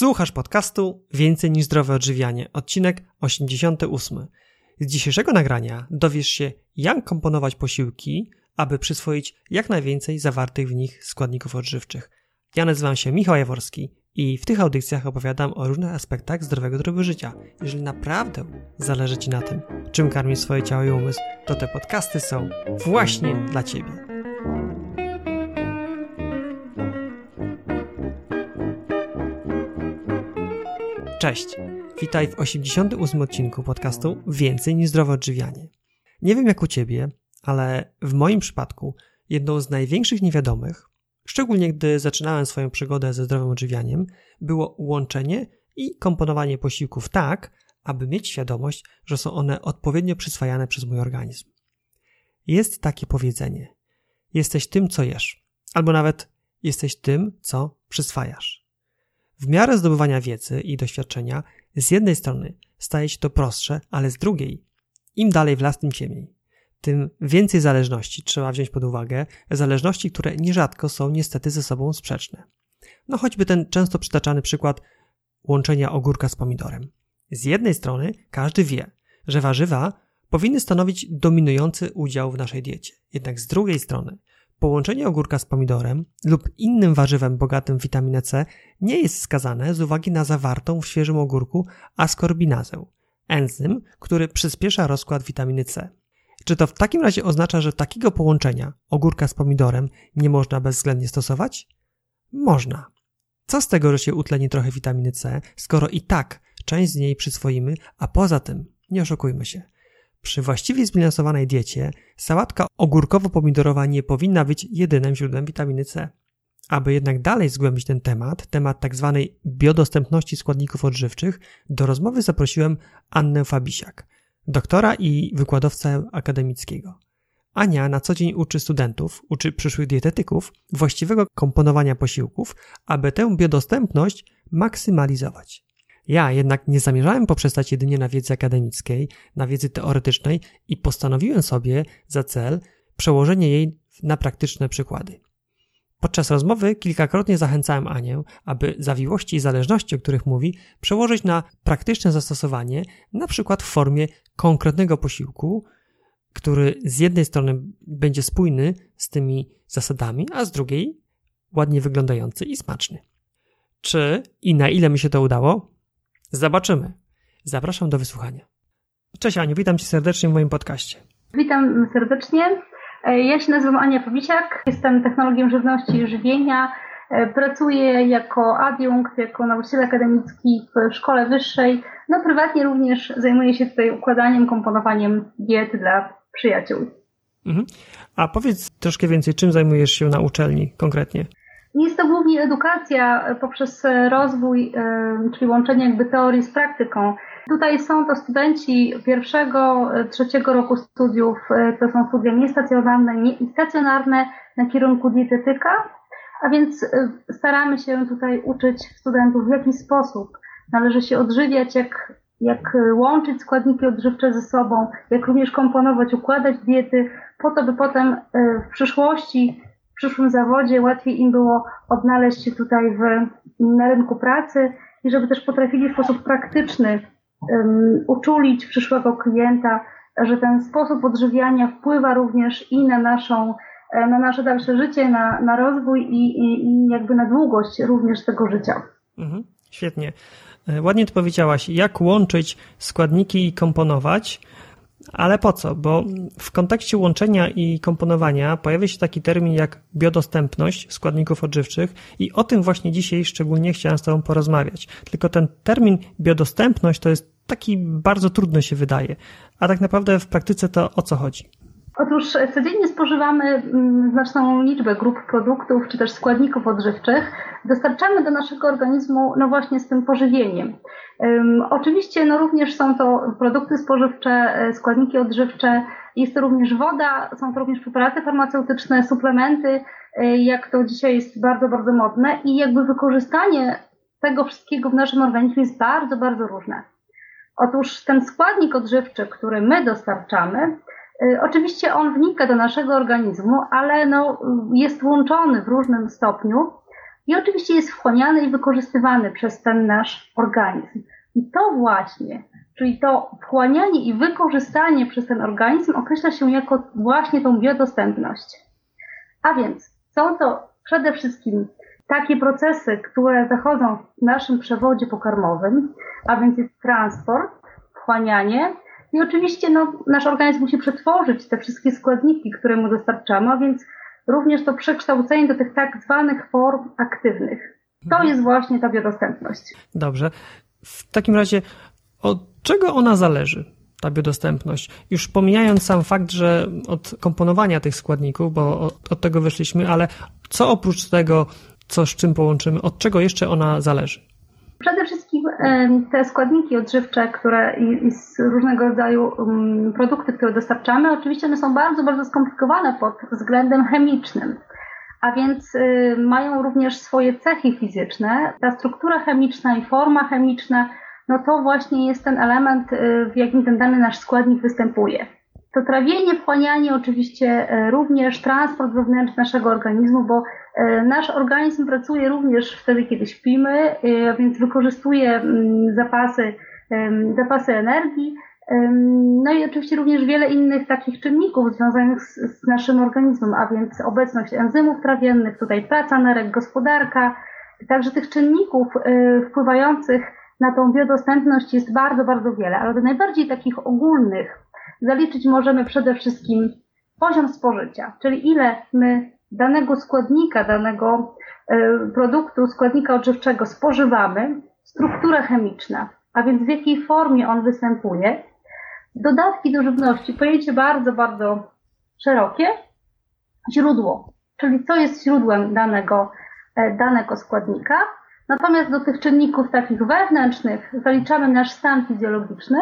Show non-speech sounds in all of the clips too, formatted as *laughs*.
Słuchasz podcastu Więcej niż zdrowe odżywianie, odcinek 88. Z dzisiejszego nagrania dowiesz się, jak komponować posiłki, aby przyswoić jak najwięcej zawartych w nich składników odżywczych. Ja nazywam się Michał Jaworski i w tych audycjach opowiadam o różnych aspektach zdrowego trybu życia. Jeżeli naprawdę zależy Ci na tym, czym karmisz swoje ciało i umysł, to te podcasty są właśnie dla Ciebie. Cześć, witaj w 88 odcinku podcastu Więcej niż zdrowe odżywianie. Nie wiem jak u Ciebie, ale w moim przypadku jedną z największych niewiadomych, szczególnie gdy zaczynałem swoją przygodę ze zdrowym odżywianiem, było łączenie i komponowanie posiłków tak, aby mieć świadomość, że są one odpowiednio przyswajane przez mój organizm. Jest takie powiedzenie: jesteś tym, co jesz, albo nawet jesteś tym, co przyswajasz. W miarę zdobywania wiedzy i doświadczenia, z jednej strony staje się to prostsze, ale z drugiej, im dalej w las, tym ciemniej. Tym więcej zależności trzeba wziąć pod uwagę, zależności, które nierzadko są niestety ze sobą sprzeczne. No choćby ten często przytaczany przykład łączenia ogórka z pomidorem. Z jednej strony każdy wie, że warzywa powinny stanowić dominujący udział w naszej diecie. Jednak z drugiej strony Połączenie ogórka z pomidorem lub innym warzywem bogatym w witaminę C nie jest skazane z uwagi na zawartą w świeżym ogórku askorbinazę, enzym, który przyspiesza rozkład witaminy C. Czy to w takim razie oznacza, że takiego połączenia ogórka z pomidorem nie można bezwzględnie stosować? Można. Co z tego, że się utleni trochę witaminy C, skoro i tak część z niej przyswoimy, a poza tym, nie oszukujmy się, przy właściwie zbilansowanej diecie sałatka ogórkowo-pomidorowa nie powinna być jedynym źródłem witaminy C. Aby jednak dalej zgłębić ten temat, temat tzw. Tak biodostępności składników odżywczych, do rozmowy zaprosiłem Annę Fabisiak, doktora i wykładowcę akademickiego. Ania na co dzień uczy studentów, uczy przyszłych dietetyków właściwego komponowania posiłków, aby tę biodostępność maksymalizować. Ja jednak nie zamierzałem poprzestać jedynie na wiedzy akademickiej, na wiedzy teoretycznej i postanowiłem sobie za cel przełożenie jej na praktyczne przykłady. Podczas rozmowy kilkakrotnie zachęcałem Anię, aby zawiłości i zależności, o których mówi, przełożyć na praktyczne zastosowanie, na przykład w formie konkretnego posiłku, który z jednej strony będzie spójny z tymi zasadami, a z drugiej ładnie wyglądający i smaczny. Czy i na ile mi się to udało? Zobaczymy. Zapraszam do wysłuchania. Cześć Aniu, witam Cię serdecznie w moim podcaście. Witam serdecznie. E, ja się nazywam Ania Powisiak, jestem technologiem żywności i żywienia. E, pracuję jako adiunkt, jako nauczyciel akademicki w szkole wyższej. No prywatnie również zajmuję się tutaj układaniem, komponowaniem diet dla przyjaciół. Mhm. A powiedz troszkę więcej, czym zajmujesz się na uczelni konkretnie? Jest to głównie edukacja poprzez rozwój, e, czyli łączenie jakby teorii z praktyką. Tutaj są to studenci pierwszego, trzeciego roku studiów, e, to są studia niestacjonarne i stacjonarne na kierunku dietetyka, a więc e, staramy się tutaj uczyć studentów, w jaki sposób należy się odżywiać, jak, jak łączyć składniki odżywcze ze sobą, jak również komponować, układać diety, po to, by potem w przyszłości przyszłym zawodzie łatwiej im było odnaleźć się tutaj w, na rynku pracy i żeby też potrafili w sposób praktyczny um, uczulić przyszłego klienta, że ten sposób odżywiania wpływa również i na naszą e, na nasze dalsze życie, na, na rozwój i, i, i jakby na długość również tego życia. Mhm, świetnie. E, ładnie to powiedziałaś. Jak łączyć składniki i komponować? Ale po co? Bo w kontekście łączenia i komponowania pojawia się taki termin jak biodostępność składników odżywczych i o tym właśnie dzisiaj szczególnie chciałem z Tobą porozmawiać. Tylko ten termin biodostępność to jest taki bardzo trudny się wydaje. A tak naprawdę w praktyce to o co chodzi? Otóż codziennie spożywamy mm, znaczną liczbę grup produktów czy też składników odżywczych. Dostarczamy do naszego organizmu no właśnie z tym pożywieniem. Oczywiście no również są to produkty spożywcze, e, składniki odżywcze, jest to również woda, są to również preparaty farmaceutyczne, suplementy, e, jak to dzisiaj jest bardzo, bardzo modne i jakby wykorzystanie tego wszystkiego w naszym organizmie jest bardzo, bardzo różne. Otóż ten składnik odżywczy, który my dostarczamy, e, oczywiście on wnika do naszego organizmu, ale no, jest łączony w różnym stopniu i oczywiście jest wchłaniany i wykorzystywany przez ten nasz organizm. I to właśnie, czyli to wchłanianie i wykorzystanie przez ten organizm określa się jako właśnie tą biodostępność. A więc są to przede wszystkim takie procesy, które zachodzą w naszym przewodzie pokarmowym, a więc jest transport, wchłanianie i oczywiście no, nasz organizm musi przetworzyć te wszystkie składniki, które mu dostarczamy, a więc również to przekształcenie do tych tak zwanych form aktywnych. To mhm. jest właśnie ta biodostępność. Dobrze. W takim razie od czego ona zależy? ta biodostępność. Już pomijając sam fakt, że od komponowania tych składników, bo od, od tego wyszliśmy, ale co oprócz tego, co z czym połączymy, od czego jeszcze ona zależy? Przede wszystkim te składniki odżywcze, które i, i różnego rodzaju produkty, które dostarczamy, oczywiście one są bardzo, bardzo skomplikowane pod względem chemicznym. A więc y, mają również swoje cechy fizyczne. Ta struktura chemiczna i forma chemiczna, no to właśnie jest ten element, y, w jakim ten dany nasz składnik występuje. To trawienie, wchłanianie, oczywiście y, również transport wewnętrzny naszego organizmu, bo E, nasz organizm pracuje również wtedy, kiedy śpimy, e, więc wykorzystuje mm, zapasy, zapasy energii. No i oczywiście również wiele innych takich czynników związanych z, z naszym organizmem, a więc obecność enzymów trawiennych, tutaj praca nerek, gospodarka. Także tych czynników e, wpływających na tą biodostępność jest bardzo, bardzo wiele, ale do najbardziej takich ogólnych zaliczyć możemy przede wszystkim poziom spożycia, czyli ile my danego składnika, danego e, produktu, składnika odżywczego spożywamy, struktura chemiczna, a więc w jakiej formie on występuje, dodatki do żywności, pojęcie bardzo, bardzo szerokie, źródło, czyli co jest źródłem danego, e, danego składnika. Natomiast do tych czynników takich wewnętrznych zaliczamy nasz stan fizjologiczny,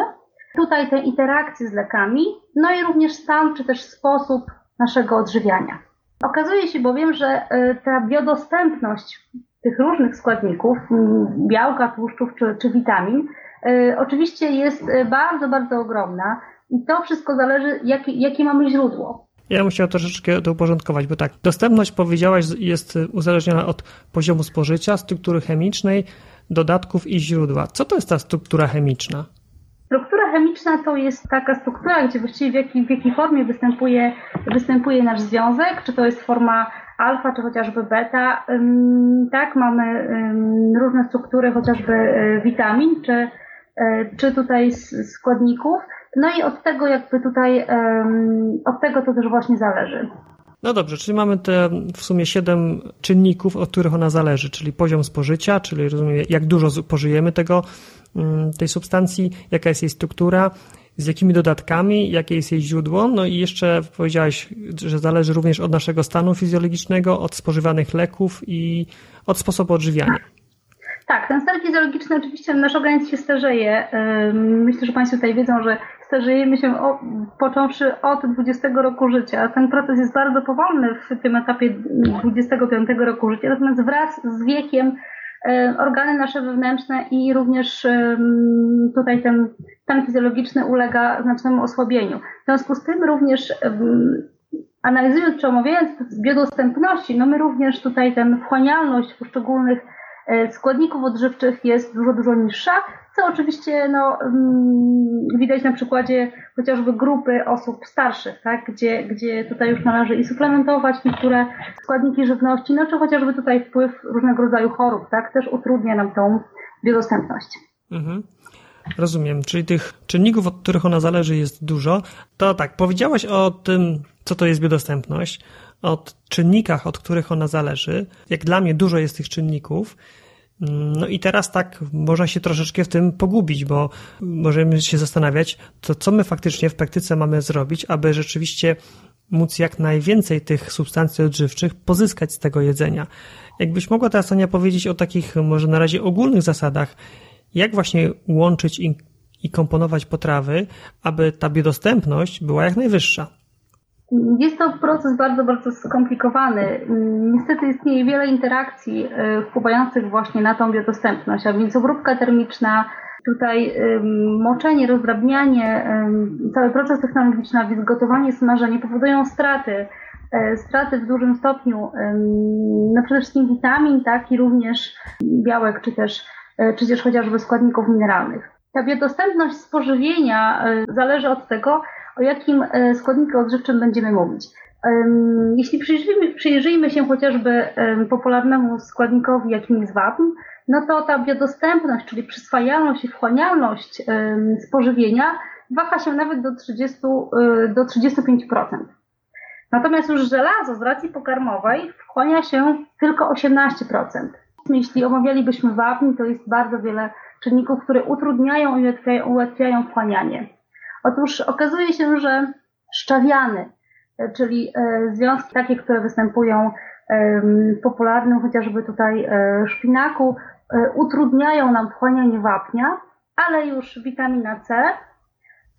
tutaj te interakcje z lekami, no i również stan czy też sposób naszego odżywiania. Okazuje się bowiem, że e, ta biodostępność tych różnych składników, białka, tłuszczów czy, czy witamin, e, oczywiście jest e, bardzo, bardzo ogromna i to wszystko zależy, jakie, jakie mamy źródło. Ja bym chciał troszeczkę to uporządkować, bo tak, dostępność, powiedziałaś, jest uzależniona od poziomu spożycia, struktury chemicznej, dodatków i źródła. Co to jest ta struktura chemiczna? Struktura chemiczna to jest taka struktura, gdzie właściwie w jakiej, w jakiej formie występuje, występuje nasz związek, czy to jest forma alfa, czy chociażby beta. Tak, mamy różne struktury, chociażby e, witamin, czy, e, czy tutaj składników. No i od tego jakby tutaj, od tego to też właśnie zależy. No dobrze, czyli mamy te w sumie siedem czynników, od których ona zależy, czyli poziom spożycia, czyli rozumiem, jak dużo spożyjemy tego, mm, tej substancji, jaka jest jej struktura, z jakimi dodatkami, jakie jest jej źródło, no i jeszcze powiedziałeś, że zależy również od naszego stanu fizjologicznego, od spożywanych leków i od sposobu odżywiania. Tak, ten stan fizjologiczny oczywiście nasz organizm się starzeje. Myślę, że Państwo tutaj wiedzą, że starzejemy się o, począwszy od 20 roku życia. Ten proces jest bardzo powolny w tym etapie 25 roku życia, natomiast wraz z wiekiem e, organy nasze wewnętrzne i również tutaj ten stan fizjologiczny ulega znacznemu osłabieniu. W związku z tym również analizując czy omawiając biodostępności, no my również tutaj ten wchłanialność poszczególnych e, składników odżywczych jest dużo, dużo niższa, co oczywiście no, mm, widać na przykładzie chociażby grupy osób starszych, tak, gdzie, gdzie tutaj już należy i suplementować niektóre składniki żywności, no czy chociażby tutaj wpływ różnego rodzaju chorób, tak, też utrudnia nam tą biodostępność. Mhm. Rozumiem, czyli tych czynników, od których ona zależy, jest dużo. To tak, powiedziałaś o tym, co to jest biodostępność, o czynnikach, od których ona zależy. Jak dla mnie dużo jest tych czynników. No i teraz tak można się troszeczkę w tym pogubić, bo możemy się zastanawiać, to co my faktycznie w praktyce mamy zrobić, aby rzeczywiście móc jak najwięcej tych substancji odżywczych pozyskać z tego jedzenia. Jakbyś mogła teraz, Ania, powiedzieć o takich może na razie ogólnych zasadach, jak właśnie łączyć i, komponować potrawy, aby ta biodostępność była jak najwyższa? Jest to proces bardzo, bardzo skomplikowany. Niestety istnieje wiele interakcji e, wpływających właśnie na tą biodostępność, a więc obróbka termiczna, tutaj moczenie, rozdrabnianie, cały proces technologiczny, a więc gotowanie, smażenie powodują straty straty w dużym stopniu no przede wszystkim witamin, tak i również białek, czy też, czy też chociażby składników mineralnych. Ta biodostępność spożywienia zależy od tego, o jakim składniku odżywczym będziemy mówić. Jeśli przyjrzyjmy, przyjrzyjmy się chociażby popularnemu składnikowi, jakim jest wapń, no to ta biodostępność, czyli przyswajalność i wchłanialność spożywienia waha się nawet do, 30, y, do 35%. Natomiast już żelazo z racji pokarmowej wchłania się tylko 18%. Jeśli omawialibyśmy wapń, to jest bardzo wiele czynników, które utrudniają i ułatwiają, ułatwiają wchłanianie. Otóż okazuje się, że szczawiany, czyli e, związki takie, które występują w popularnym chociażby tutaj e, szpinaku, e, utrudniają nam wchłanianie wapnia, ale już witamina C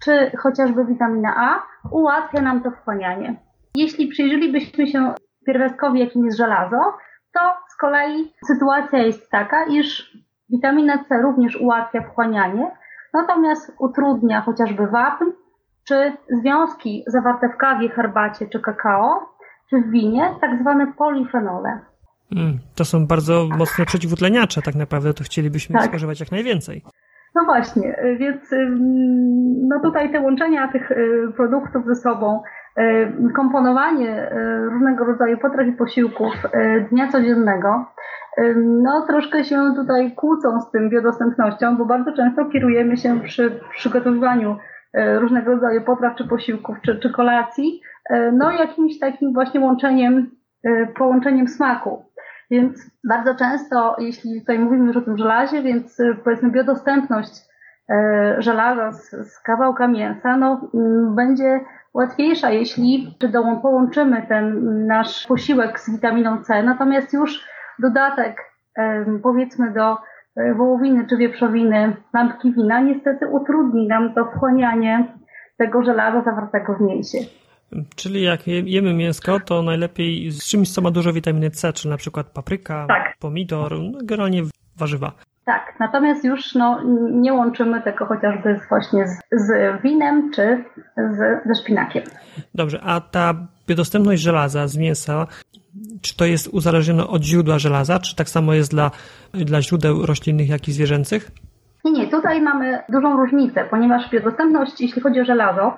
czy chociażby witamina A ułatwia nam to wchłanianie. Jeśli przyjrzelibyśmy się pierwiastkowi, jakim jest żelazo, to z kolei sytuacja jest taka, iż witamina C również ułatwia wchłanianie, natomiast utrudnia chociażby wapń, czy związki zawarte w kawie, herbacie czy kakao, czy w winie, tak zwane polifenole. Mm, to są bardzo mocne przeciwutleniacze, tak naprawdę to chcielibyśmy tak. spożywać jak najwięcej. No właśnie, więc no tutaj te łączenia tych y, produktów ze sobą, komponowanie y, różnego rodzaju potraw i posiłków dnia codziennego, no troszkę się tutaj kłócą z tym biodostępnością, bo bardzo często kierujemy się przy przygotowywaniu różnego rodzaju potraw czy posiłków, czy, czy kolacji, no jakimś takim właśnie łączeniem, połączeniem smaku. Więc bardzo często, jeśli tutaj mówimy już o tym żelazie, więc powiedzmy biodostępność e, żelaza z, z kawałka mięsa, no, mm, będzie łatwiejsza, jeśli połączymy ten nasz posiłek z witaminą C, natomiast już dodatek powiedzmy do e, wołowiny czy wieprzowiny, lampki wina niestety utrudni nam to wchłanianie tego żelaza zawartego w mięsie. Czyli jak jemy mięsko, to najlepiej z czymś, co ma dużo witaminy C, czyli na przykład papryka, tak. pomidor, no generalnie warzywa. Tak, natomiast już no, nie łączymy tego chociażby właśnie z, z winem czy z, ze szpinakiem. Dobrze, a ta biodostępność żelaza z mięsa, czy to jest uzależnione od źródła żelaza, czy tak samo jest dla, dla źródeł roślinnych, jak i zwierzęcych? Nie, nie, tutaj mamy dużą różnicę, ponieważ biodostępność, jeśli chodzi o żelazo,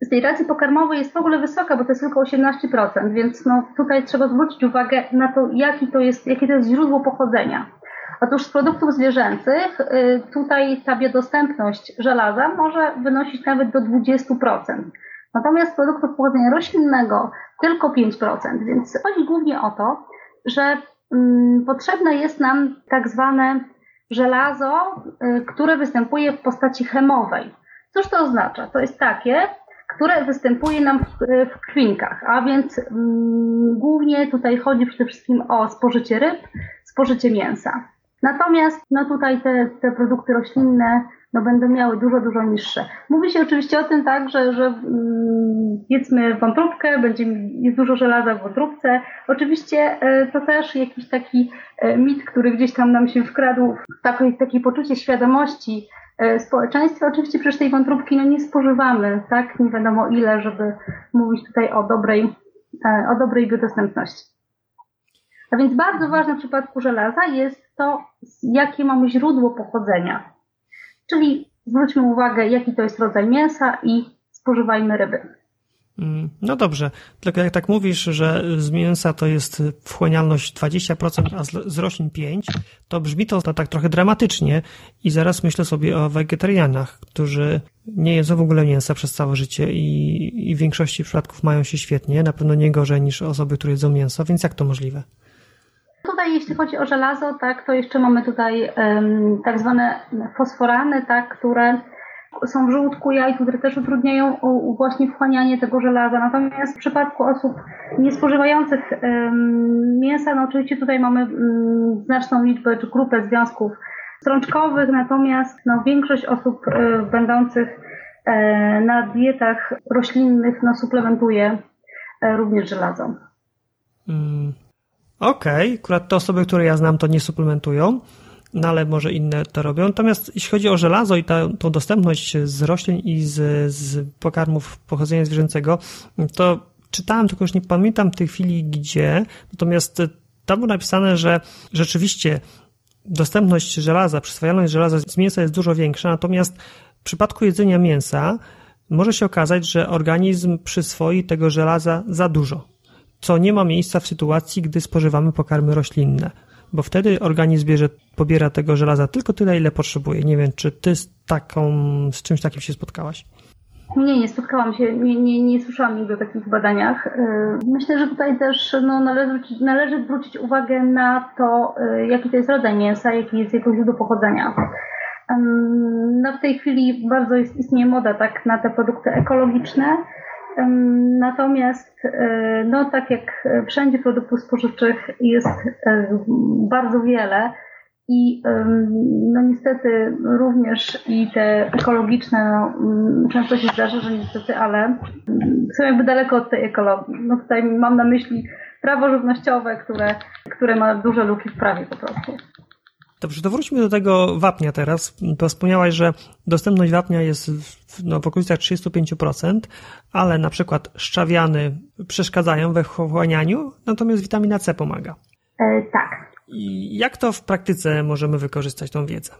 z tej racji pokarmowej jest w ogóle wysoka, bo to jest tylko 18%, więc no, tutaj trzeba zwrócić uwagę na to, jaki to jest, jakie to jest źródło pochodzenia. Otóż z produktów zwierzęcych y, tutaj ta biodostępność żelaza może wynosić nawet do 20%. Natomiast z produktów pochodzenia roślinnego tylko 5%, więc chodzi głównie o to, że mm, potrzebne jest nam tak zwane żelazo, y, które występuje w postaci chemowej. Cóż to oznacza? To jest takie, które występuje nam w, w krwinkach, a więc mm, głównie tutaj chodzi przede wszystkim o spożycie ryb, spożycie mięsa. Natomiast no tutaj te, te produkty roślinne no będą miały dużo, dużo niższe. Mówi się oczywiście o tym tak, że, że mm, jedzmy wątróbkę, będzie, jest dużo żelaza w wątróbce. Oczywiście e, to też jakiś taki e, mit, który gdzieś tam nam się wkradł, takie, takie poczucie świadomości, E, społeczeństwie. Oczywiście przecież tej wątróbki no, nie spożywamy, tak? Nie wiadomo ile, żeby mówić tutaj o dobrej, o dobrej biodostępności. A więc bardzo ważne w przypadku żelaza jest to, jakie mamy źródło pochodzenia. Czyli zwróćmy uwagę, jaki to jest rodzaj mięsa i spożywajmy ryby. Mm, no dobrze, tylko jak tak mówisz, że z mięsa to jest wchłanialność 20%, a z roślin 5%, to brzmi to tak trochę dramatycznie i zaraz myślę sobie o wegetarianach, którzy nie jedzą w ogóle mięsa przez całe życie i, i w większości przypadków mają się świetnie, na pewno nie gorzej niż osoby, które jedzą mięso, więc jak to możliwe? Tutaj jeśli chodzi o żelazo, tak, to jeszcze mamy tutaj um, tak zwane fosforany, tak, które są w żołądku jaj, które też utrudniają właśnie wchłanianie tego żelaza. Natomiast w przypadku osób niespożywających mięsa, no oczywiście tutaj mamy mm, znaczną liczbę czy grupę związków strączkowych, natomiast no, większość osób e, będących e, na dietach roślinnych no, suplementuje e, również żelazo. Mm. Okej, okay. akurat te osoby, które ja znam, to nie suplementują no ale może inne to robią. Natomiast jeśli chodzi o żelazo i ta, tą dostępność z roślin i z, z pokarmów pochodzenia zwierzęcego, to czytałem, tylko już nie pamiętam w tej chwili gdzie, natomiast tam było napisane, że rzeczywiście dostępność żelaza, przyswajalność żelaza z mięsa jest dużo większa, natomiast w przypadku jedzenia mięsa może się okazać, że organizm przyswoi tego żelaza za dużo, co nie ma miejsca w sytuacji, gdy spożywamy pokarmy roślinne, bo wtedy organizm bierze, pobiera tego żelaza tylko tyle, ile potrzebuje. Nie wiem, czy ty z, taką, z czymś takim się spotkałaś? Nie, nie spotkałam się, nie, nie, nie słyszałam nigdy o takich badaniach. Y, myślę, że tutaj też no, należy, należy zwrócić uwagę na to, y, jaki to jest rodzaj mięsa, jaki jest jego źródło pochodzenia. No w tej chwili bardzo istnieje moda tak na te produkty ekologiczne. Natomiast, e, no tak jak wszędzie produktów spożywczych jest e, bardzo wiele i no niestety również i te ekologiczne, no, często się zdarza, że niestety, ale są jakby daleko od tej ekologii. No tutaj mam na myśli prawo żywnościowe, które, które ma duże luki w prawie po prostu. Dobrze, to wróćmy do tego wapnia teraz. To wspomniałaś, że dostępność wapnia jest w, no, w okolicach 35%, ale na przykład szczawiany przeszkadzają we wchłanianiu, natomiast witamina C pomaga. E, tak. I jak to w praktyce możemy wykorzystać tą wiedzę?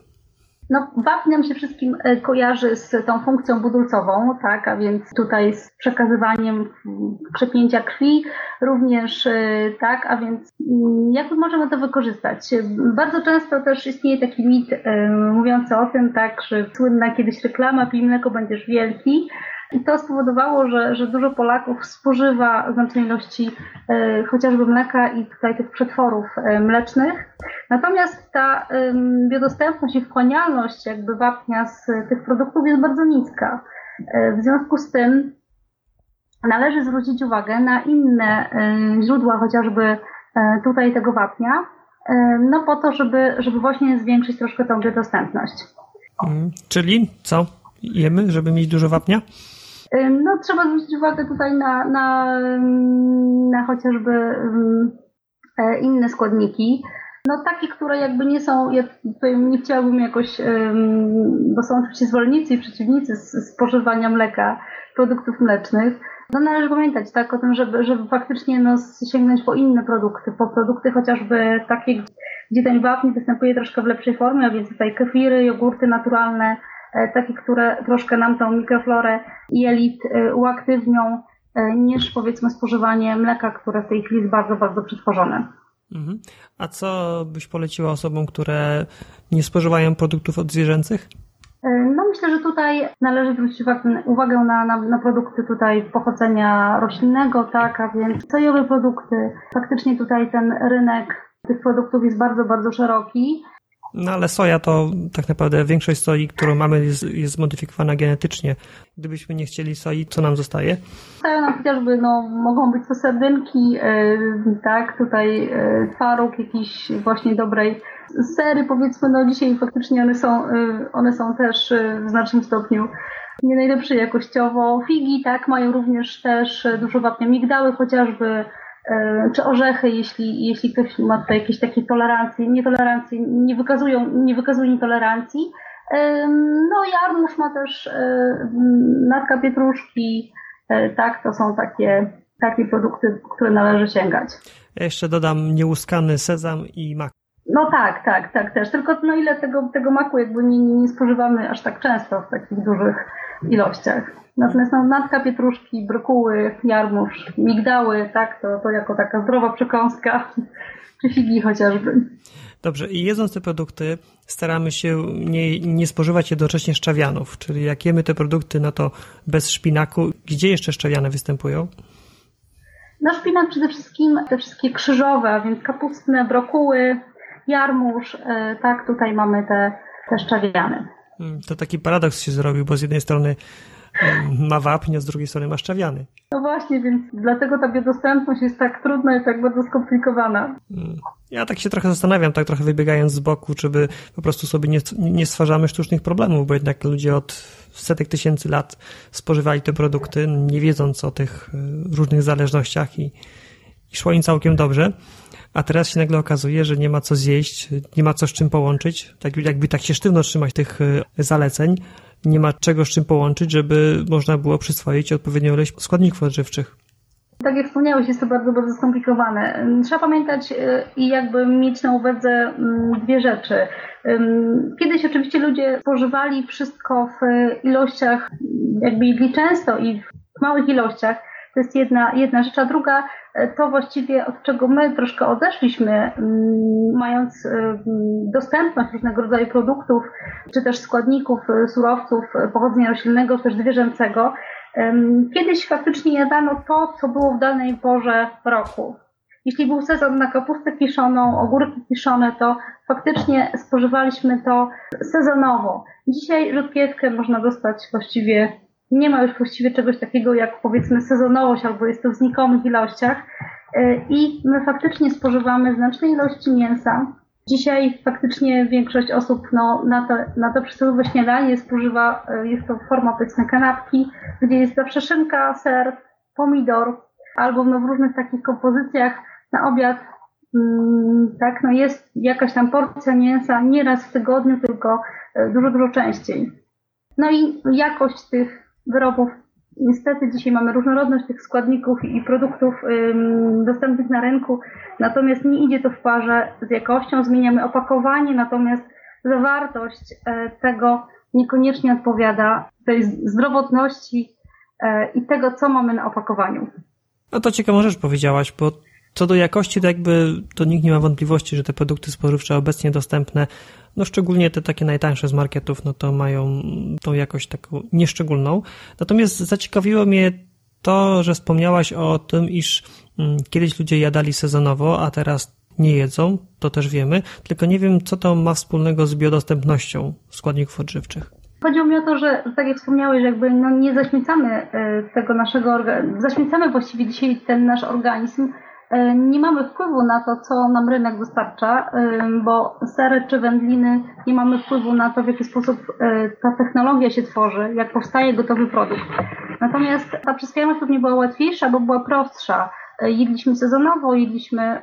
No, wapń nam się wszystkim e, kojarzy z tą funkcją budulcową, tak, a więc tutaj z przekazywaniem przepięcia krwi również, e, tak, a więc mm, jak możemy to wykorzystać? Bardzo często też istnieje taki mit e, mówiący o tym, tak, że słynna kiedyś reklama pij mleko, będziesz wielki, i to spowodowało, że, że dużo Polaków spożywa znacznej ilości e, chociażby mleka i tutaj tych przetworów e, mlecznych. Natomiast ta e, biodostępność i wchłanialność jakby wapnia z tych produktów jest bardzo niska. E, w związku z tym należy zwrócić uwagę na inne źródła chociażby tutaj tego wapnia, no po to, żeby, żeby właśnie zwiększyć troszkę tą biodostępność. Hmm, czyli co? Jemy, żeby mieć dużo wapnia? No, trzeba zwrócić uwagę tutaj na, na, na chociażby e, inne składniki. No takie, które jakby nie są, ja tutaj nie chciałabym jakoś, bo są oczywiście zwolennicy i przeciwnicy spożywania mleka, produktów mlecznych. No należy pamiętać tak o tym, żeby, żeby faktycznie no, sięgnąć po inne produkty, po produkty chociażby takie, gdzie ten wapń występuje troszkę w lepszej formie, a więc tutaj kefiry, jogurty naturalne, takie, które troszkę nam tą mikroflorę jelit e, uaktywnią, e, niż powiedzmy spożywanie mleka, które w tej chwili jest bardzo, bardzo przetworzone. Mhm. A co byś poleciła osobom, które nie spożywają produktów odzwierzęcych? No myślę, że tutaj należy zwrócić uwagę na, na, na, produkty tutaj pochodzenia roślinnego, tak, a więc sojowe produkty. Faktycznie tutaj ten rynek tych produktów jest bardzo, bardzo szeroki. No ale soja to tak naprawdę większość soi, którą mamy jest, jest zmodyfikowana genetycznie. Gdybyśmy nie chcieli soi, co nam zostaje? Soja no, chociażby no, mogą być to sardynki, yy, tak, tutaj yy, twaróg jakiś właśnie dobrej sery powiedzmy, no dzisiaj faktycznie one są, yy, one są też w znacznym stopniu nie najlepsze jakościowo. Figi, tak, mają również też dużo wapnia migdały chociażby, czy orzechy, jeśli, jeśli ktoś ma tutaj jakieś takie tolerancje, nietolerancje, nie wykazują, nie wykazuje nietolerancji. E, no jarmuż ma też e, natka pietruszki, tak, to są takie, takie produkty, które należy sięgać. Ja jeszcze dodam nieuskany sezam i mak. No tak, tak, tak też. Tylko no ile tego, tego maku jakby nie, nie spożywamy aż tak często w takich dużych ilościach. Natomiast no, natka pietruszki, brokuły, jarmuż, migdały, tak, to, to jako taka zdrowa przekąska, *laughs* czy figi chociażby. Dobrze, i jedząc te produkty, staramy się nie, nie spożywać jednocześnie szczawianów, czyli jak jemy te produkty, no to bez szpinaku. Gdzie jeszcze szczawiane występują? Na szpinak przede wszystkim te wszystkie krzyżowe, a więc kapustne, brokuły, jarmuż, e, tak, tutaj mamy te, te szczawiany. Hmm, to taki paradoks się zrobił, bo z jednej strony ma wapń, a z drugiej strony ma szczawiany. No właśnie, więc dlatego ta biodostępność jest tak trudna i tak bardzo skomplikowana. Hmm. Ja tak się trochę zastanawiam, tak trochę wybiegając z boku, czy by po prostu sobie nie, nie stwarzamy sztucznych problemów, bo jednak ludzie od setek tysięcy lat spożywali te produkty, nie wiedząc o tych y, różnych zależnościach i, i szło im całkiem dobrze. A teraz się nagle okazuje, że nie ma co zjeść, nie ma co z czym połączyć, tak jakby tak się sztywno trzymać tych y, zaleceń, nie ma czego z czym połączyć, żeby można było przyswoić odpowiednią ilość składników odżywczych. Tak jak wspomniałeś, jest to bardzo, bardzo skomplikowane. Trzeba pamiętać i jakby mieć na uwadze mm, dwie rzeczy. Kiedyś oczywiście ludzie spożywali wszystko w ilościach, jakby jedli często i w małych ilościach. To jest jedna, jedna rzecz, a druga e, to właściwie od czego my troszkę odeszliśmy, mm, mając e, dostępność różnego rodzaju produktów, czy też składników, e, surowców pochodzenia roślinnego, też zwierzęcego. Kiedyś faktycznie jadano to, co było w danej porze roku. Jeśli był sezon na kapustę kiszoną, ogórki kiszone, to faktycznie spożywaliśmy to sezonowo. Dzisiaj rzodkiewkę można dostać właściwie, nie ma już właściwie czegoś takiego jak powiedzmy sezonowość, albo jest to w znikomych ilościach. E, I my faktycznie spożywamy znaczne ilości mięsa. Dzisiaj faktycznie większość osób no, na, to, na to przysłowiowe śniadanie spożywa, e, jest to forma powiedzmy kanapki, gdzie jest zawsze szynka, ser, pomidor, albo no, w różnych takich kompozycjach na obiad, mm, tak, no jest jakaś tam porcja mięsa nie raz w tygodniu, tylko e, dużo, dużo częściej. No i jakość tych wyrobów, niestety dzisiaj mamy różnorodność tych składników i produktów ym, dostępnych na rynku, natomiast nie idzie to w parze z jakością, zmieniamy opakowanie, natomiast zawartość e, tego niekoniecznie odpowiada tej zdrowotności e, i tego, co mamy na opakowaniu. No to ciekawa rzecz powiedziałaś, bo co do jakości, to jakby to nikt nie ma wątpliwości, że te produkty spożywcze obecnie dostępne, no szczególnie te takie najtańsze z marketów, no to mają tą jakość taką nieszczególną. Natomiast zaciekawiło mnie to, że wspomniałaś o tym, iż mm, kiedyś ludzie jadali sezonowo, a teraz nie jedzą, to też wiemy, tylko nie wiem, co to ma wspólnego z biodostępnością składników odżywczych. Chodziło mi o to, że tak jak wspomniałeś, jakby no nie zaśmiecamy e, tego naszego zaśmiecamy właściwie dzisiaj ten nasz organizm nie mamy wpływu na to, co nam rynek dostarcza, e, bo sery czy wędliny nie mamy wpływu na to, w jaki sposób e, ta technologia się tworzy, jak powstaje gotowy produkt. Natomiast ta przyswajalność pewnie była łatwiejsza, bo była prostsza. Jedliśmy sezonowo, jedliśmy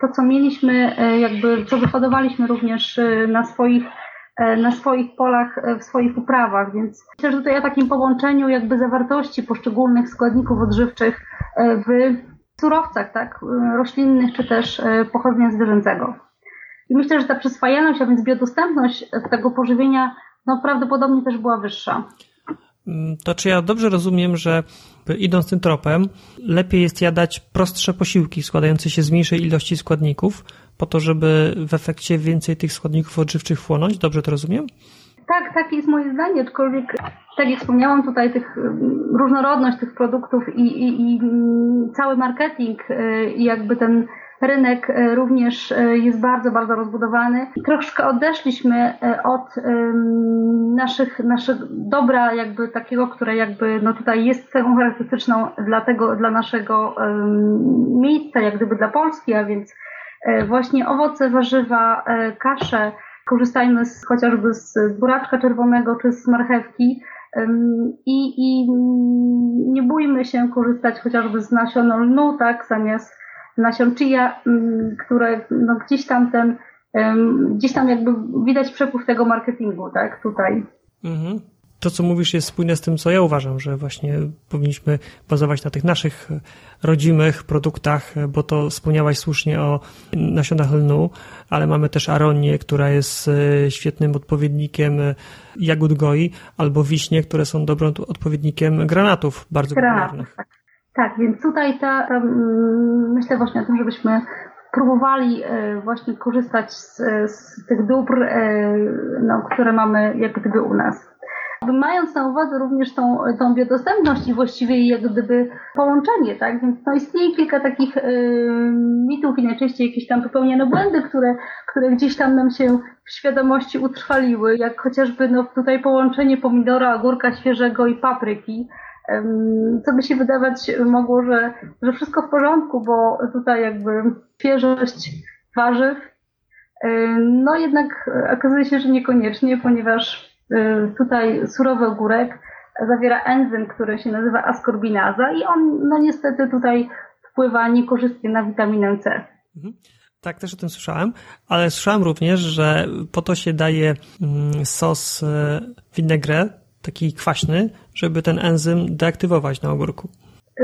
to, co mieliśmy, jakby co wyhodowaliśmy również na swoich na swoich polach, w swoich uprawach, więc myślę, że tutaj o takim połączeniu jakby zawartości poszczególnych składników odżywczych w surowcach, tak, roślinnych czy też e, pochodzenia zwierzęcego. I myślę, że ta przyswajalność, a więc biodostępność tego pożywienia, no prawdopodobnie też była wyższa. Mm, to czy ja dobrze rozumiem, że idąc tym tropem, lepiej jest jadać prostsze posiłki składające się z mniejszej ilości składników, po to, żeby w efekcie więcej tych składników odżywczych wchłonąć? Dobrze to rozumiem? Tak, tak jest moje zdanie, aczkolwiek tak jak wspomniałam tutaj, tych, różnorodność tych produktów i, i, i cały marketing y, i jakby ten rynek y, również y, jest bardzo, bardzo rozbudowany. Troszkę odeszliśmy od naszych, naszych dobra jakby takiego, które jakby no tutaj jest cechą charakterystyczną dla tego, dla naszego miejsca, jak gdyby dla Polski, a więc właśnie owoce, warzywa, kasze, korzystajmy z, chociażby z buraczka czerwonego czy z marchewki i, i nie bójmy się korzystać chociażby z nasion lnu, tak, zamiast nasion chia, które no, gdzieś tam ten, gdzieś tam jakby widać przepływ tego marketingu, tak, tutaj. Mhm to, co mówisz, jest spójne z tym, co ja uważam, że właśnie powinniśmy bazować na tych naszych rodzimych produktach, bo to wspomniałaś słusznie o nasionach lnu, ale mamy też aronię, która jest e, świetnym odpowiednikiem e, jagód goi, albo wiśnie, które są dobrym odpowiednikiem granatów, bardzo Granatów, popularnych. Tak. tak, więc tutaj ta, ta, myślę właśnie o tym, żebyśmy próbowali e, właśnie korzystać z, z tych dóbr, no, które mamy jak gdyby u nas. Mając na uwadze również tą, tą biodostępność i właściwie jak gdyby połączenie, tak? Więc no istnieje kilka takich y, mitów i najczęściej jakieś tam popełniane błędy, które, które gdzieś tam nam się w świadomości utrwaliły, jak chociażby no tutaj połączenie pomidora, ogórka świeżego i papryki. Co by się wydawać mogło, że, że wszystko w porządku, bo tutaj jakby świeżość warzyw, no jednak okazuje się, że niekoniecznie, ponieważ tutaj surowy ogórek zawiera enzym, który się nazywa askorbinaza i on no niestety tutaj wpływa niekorzystnie na witaminę C. Mhm. Tak, też o tym słyszałem, ale słyszałem również, że po to się daje mm, sos y, vinaigrette, taki kwaśny, żeby ten enzym deaktywować na ogórku.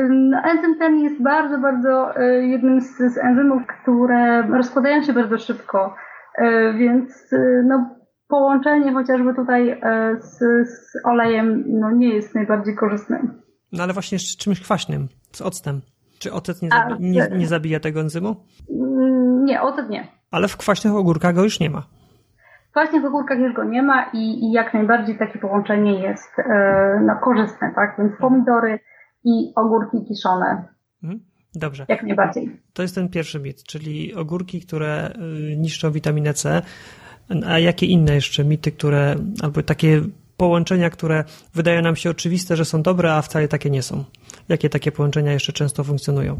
No, enzym ten jest bardzo, bardzo jednym z, z enzymów, które rozkładają się bardzo szybko, więc no, połączenie chociażby tutaj z, z olejem no, nie jest najbardziej korzystne. No ale właśnie z czymś kwaśnym, z octem. Czy ocet nie, zabi nie, nie zabija tego enzymu? Mm, nie, ocet nie. Ale w kwaśnych ogórkach go już nie ma. W kwaśnych ogórkach już go nie ma i, i jak najbardziej takie połączenie jest no, korzystne, tak? Więc pomidory, i ogórki kiszone. Mhm. Dobrze. Jak najbardziej. To jest ten pierwszy mit, czyli ogórki, które y, niszczą witaminę C. A jakie inne jeszcze mity, które, albo takie połączenia, które wydają nam się oczywiste, że są dobre, a wcale takie nie są? Jakie takie połączenia jeszcze często funkcjonują?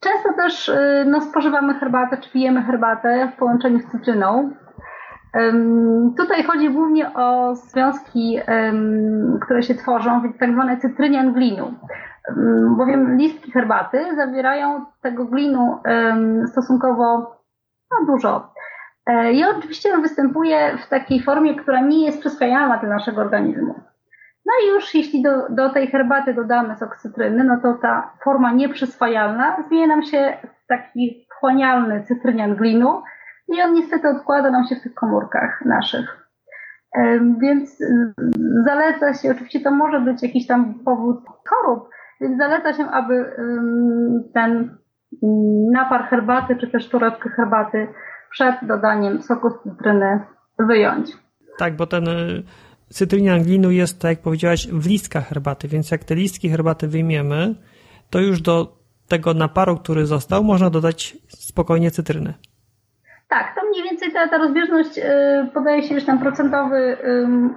Często też y, no, spożywamy herbatę, czy pijemy herbatę w połączeniu z cytryną. Tutaj chodzi głównie o związki, które się tworzą w tak zwane cytrynian glinu. Bowiem listki herbaty zawierają tego glinu stosunkowo no, dużo. E, I oczywiście on występuje w takiej formie, która nie jest przyswajalna dla naszego organizmu. No i już jeśli do, do tej herbaty dodamy sok cytryny, no to ta forma nieprzyswajalna zmienia nam się w taki wchłanialny cytrynian glinu, i on niestety odkłada nam się w tych komórkach naszych. Więc zaleca się, oczywiście to może być jakiś tam powód chorób, więc zaleca się, aby ten napar herbaty, czy też torebkę herbaty przed dodaniem soku z cytryny wyjąć. Tak, bo ten y, cytrynian glinu jest, tak jak powiedziałaś, w listkach herbaty, więc jak te listki herbaty wyjmiemy, to już do tego naparu, który został, można dodać spokojnie cytrynę. Tak, to mniej więcej ta, ta rozbieżność y, podaje się, że ten procentowy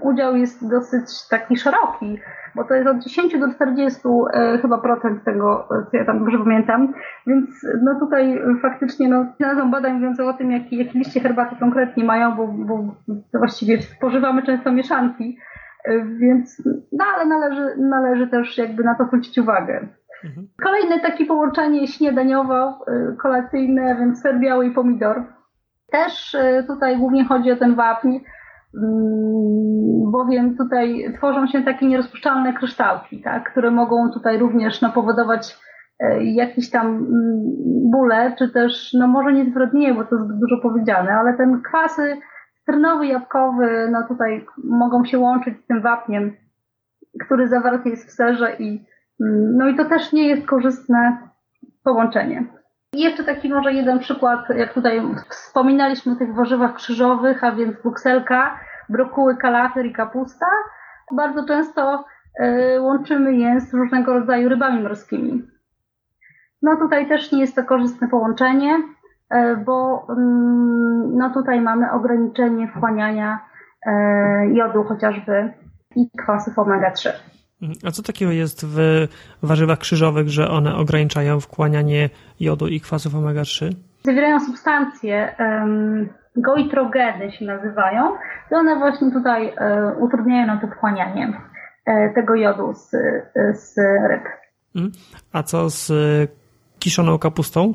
udział jest dosyć taki szeroki, bo to jest od 10 do 40 y, chyba procent tego, co ja tam dobrze pamiętam, więc no tutaj faktycznie no, znalazłam badań mówiących o tym, jakie, jakie liście herbaty konkretnie mają, bo, bo właściwie spożywamy często mieszanki, y, więc no ale należy, należy też jakby na to zwrócić uwagę. Mhm. Kolejne takie połączenie śniadaniowo-kolacyjne, więc ser biały i pomidor też y, tutaj głównie chodzi o ten wapń, bowiem tutaj tworzą się takie nierozpuszczalne kryształki, tak, które mogą tutaj również no, powodować y, jakieś tam mm, bóle, czy też, no może nie zwrotnie, bo to zbyt dużo powiedziane, ale ten kwasy strnowy, jabłkowy, no tutaj mogą się łączyć z tym wapniem, który zawarty jest w serze i mm, no i to też nie jest korzystne połączenie. I jeszcze taki może jeden przykład, jak tutaj wspominaliśmy o tych warzywach krzyżowych, a więc bukselka, brokuły, kalafior i kapusta. Bardzo często y, łączymy je z różnego rodzaju rybami morskimi. No tutaj też nie jest to korzystne połączenie, y, bo y, no tutaj mamy ograniczenie wchłaniania e, jodu chociażby i kwasów omega-3. A co takiego jest w warzywach krzyżowych, że one ograniczają wchłanianie jodu i kwasów omega-3? Zawierają substancje, um, goitrogeny się nazywają, i one właśnie tutaj um, utrudniają nam to wchłanianie um, tego jodu z, z ryb. Mhm. A co z kiszoną kapustą?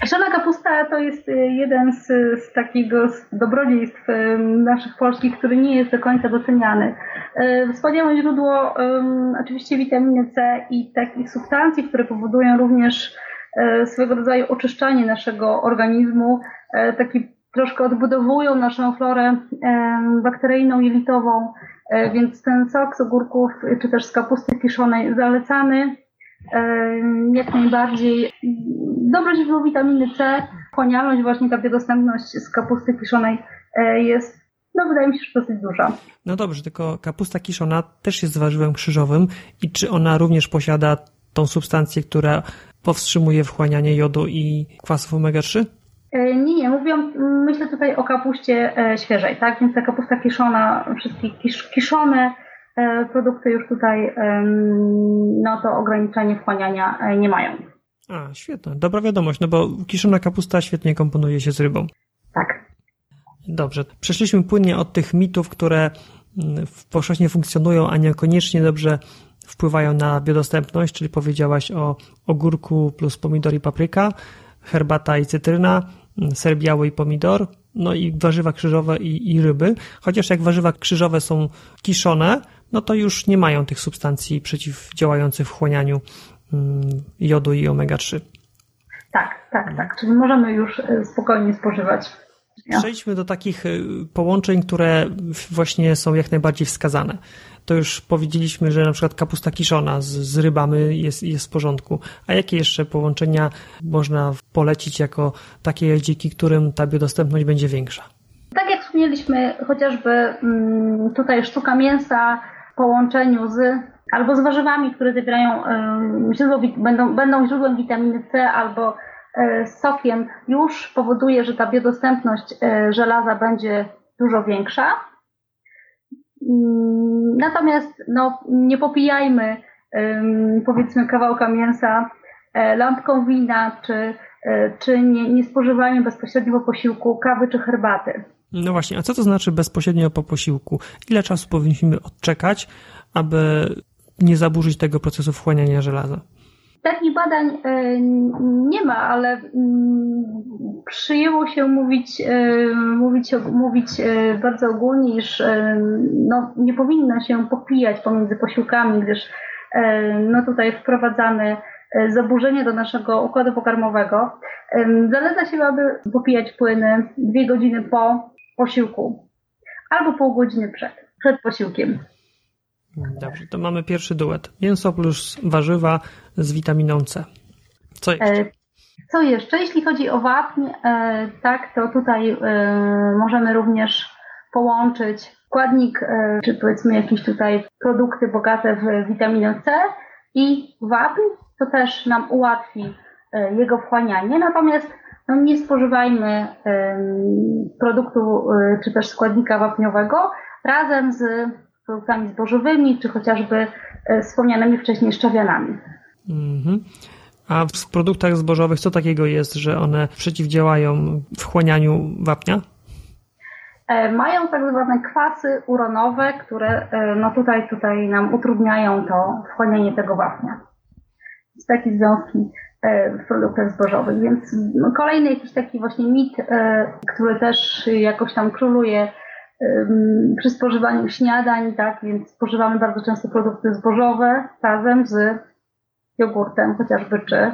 Kiszona kapusta to jest y, jeden z, z takiego dobrodziejstw y, naszych polskich, który nie jest do końca doceniany. Y, wspaniałe źródło oczywiście witaminy C i takich substancji, które powodują również swego rodzaju oczyszczanie naszego organizmu, taki troszkę odbudowują naszą florę bakteryjną, jelitową, więc ten sok z ogórków czy też z kapusty kiszonej zalecany jak najbardziej. Dobre źródło witaminy C, wchłanialność, właśnie ta biodostępność z kapusty kiszonej e, jest, no wydaje mi się, że dosyć duża. No dobrze, tylko kapusta kiszona też jest warzywem krzyżowym i czy ona również posiada tą substancję, która powstrzymuje wchłanianie jodu i kwasów omega-3? E, nie, nie, mówiłam, myślę tutaj o kapuście e, świeżej, tak? Więc ta kapusta kiszona, wszystkie kisz, kiszone produkty już tutaj no to ograniczenie wchłaniania e, nie mają. A, świetne. Dobra wiadomość, no bo kiszona kapusta świetnie komponuje się z rybą. Tak. Dobrze. Przeszliśmy płynnie od tych mitów, które mm, powszechnie funkcjonują, a niekoniecznie dobrze wpływają na biodostępność, czyli powiedziałaś o ogórku plus pomidor i papryka, herbata i cytryna, mm, ser biały i pomidor, no i warzywa krzyżowe i, i ryby. Chociaż jak warzywa krzyżowe są kiszone, no to już nie mają tych substancji przeciwdziałających wchłanianiu mm, jodu i omega-3. Tak, tak, tak. Czyli możemy już spokojnie spożywać. Przejdźmy do takich połączeń, które właśnie są jak najbardziej wskazane to już powiedzieliśmy, że na przykład kapusta kiszona z, z rybami jest, jest w porządku. A jakie jeszcze połączenia można polecić jako takie dzięki którym ta biodostępność będzie większa? Tak jak wspomnieliśmy, chociażby mm, tutaj sztuka mięsa połączeniu z albo z warzywami, które zawierają źródło, będą, będą źródłem witaminy C albo e, z sokiem, już powoduje, że ta biodostępność e, żelaza będzie dużo większa. Mm, natomiast no, nie popijajmy powiedzmy kawałka mięsa e, lampką wina, czy, e, czy nie, nie spożywajmy bezpośrednio po posiłku kawy czy herbaty. No właśnie, a co to znaczy bezpośrednio po posiłku? Ile czasu powinniśmy odczekać, aby nie zaburzyć tego procesu wchłaniania żelaza? Takich badań e, nie ma, ale mm, przyjęło się mówić, e, mówić, mówić e, bardzo ogólnie, iż no, nie powinno się popijać pomiędzy posiłkami, gdyż no, tutaj wprowadzamy zaburzenie do naszego układu pokarmowego. Zaleca się, aby popijać płyny dwie godziny po posiłku albo pół godziny przed, przed posiłkiem. Dobrze, to mamy pierwszy duet. Mięso plus warzywa z witaminą C. Co jeszcze? E, co jeszcze? Jeśli chodzi o wapń, e, tak, to tutaj e, możemy również połączyć składnik, czy powiedzmy jakieś tutaj produkty bogate w witaminę C i wapń, to też nam ułatwi jego wchłanianie. Natomiast no, nie spożywajmy produktu czy też składnika wapniowego razem z produktami zbożowymi, czy chociażby e, wspomnianymi wcześniej szczawianami. Mhm. A w produktach zbożowych co takiego jest, że one przeciwdziałają wchłanianiu wapnia? E, mają tak zwane kwasy uronowe, które e, no tutaj, tutaj nam utrudniają to wchłanianie tego wapnia. Jest taki związki w produktach zbożowych. Więc no, kolejny jakiś taki właśnie mit, który też jakoś tam króluje przy spożywaniu śniadań, tak, więc spożywamy bardzo często produkty zbożowe razem z jogurtem chociażby, czy